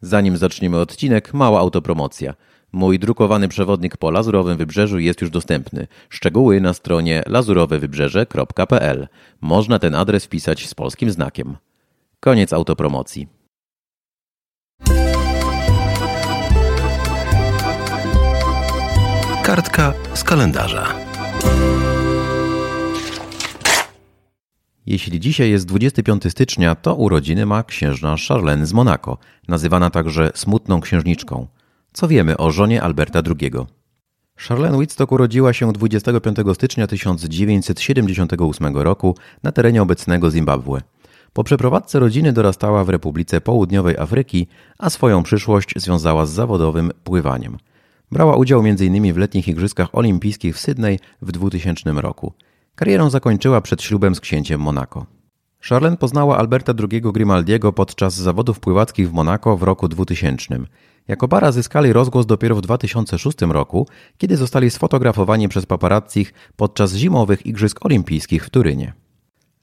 Zanim zaczniemy odcinek, mała autopromocja. Mój drukowany przewodnik po Lazurowym Wybrzeżu jest już dostępny. Szczegóły na stronie lazurowewybrzeże.pl. Można ten adres wpisać z polskim znakiem. Koniec autopromocji. Kartka z kalendarza. Jeśli dzisiaj jest 25 stycznia, to urodziny ma księżna Charlene z Monako, nazywana także smutną księżniczką. Co wiemy o żonie Alberta II? Charlene Whitstock urodziła się 25 stycznia 1978 roku na terenie obecnego Zimbabwe. Po przeprowadzce rodziny dorastała w Republice Południowej Afryki, a swoją przyszłość związała z zawodowym pływaniem. Brała udział m.in. w letnich Igrzyskach Olimpijskich w Sydney w 2000 roku. Karierę zakończyła przed ślubem z księciem Monako. Charlene poznała Alberta II Grimaldiego podczas zawodów pływackich w Monako w roku 2000. Jako para zyskali rozgłos dopiero w 2006 roku, kiedy zostali sfotografowani przez paparazzich podczas zimowych Igrzysk Olimpijskich w Turynie.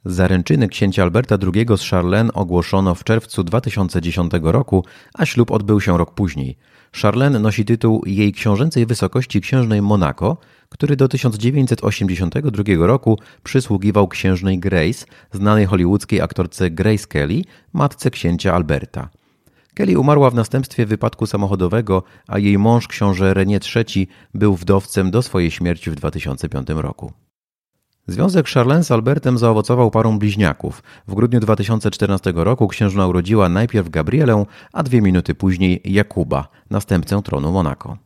Zaręczyny księcia Alberta II z Charlene ogłoszono w czerwcu 2010 roku, a ślub odbył się rok później. Charlene nosi tytuł jej książęcej wysokości księżnej Monaco, który do 1982 roku przysługiwał księżnej Grace, znanej hollywoodzkiej aktorce Grace Kelly, matce księcia Alberta. Kelly umarła w następstwie wypadku samochodowego, a jej mąż książę René III był wdowcem do swojej śmierci w 2005 roku. Związek Charlene z Albertem zaowocował parą bliźniaków. W grudniu 2014 roku księżna urodziła najpierw Gabrielę, a dwie minuty później Jakuba, następcę tronu Monako.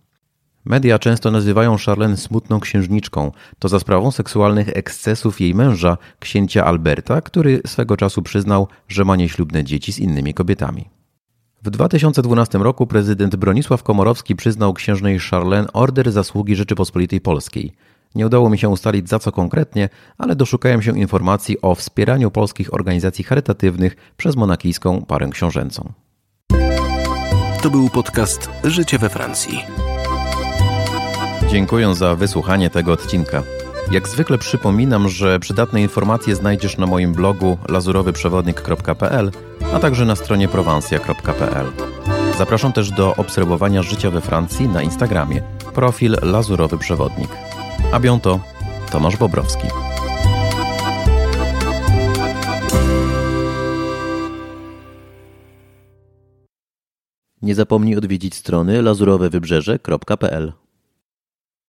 Media często nazywają Charlene smutną księżniczką. To za sprawą seksualnych ekscesów jej męża, księcia Alberta, który swego czasu przyznał, że ma nieślubne dzieci z innymi kobietami. W 2012 roku prezydent Bronisław Komorowski przyznał księżnej Charlene Order Zasługi Rzeczypospolitej Polskiej. Nie udało mi się ustalić za co konkretnie, ale doszukałem się informacji o wspieraniu polskich organizacji charytatywnych przez monakijską parę książęcą. To był podcast Życie we Francji. Dziękuję za wysłuchanie tego odcinka. Jak zwykle przypominam, że przydatne informacje znajdziesz na moim blogu lazurowyprzewodnik.pl, a także na stronie prowansja.pl. Zapraszam też do obserwowania życia we Francji na Instagramie. Profil Lazurowy Przewodnik. A biąto Tomasz Bobrowski. Nie zapomnij odwiedzić strony lazurowewybrzeże.pl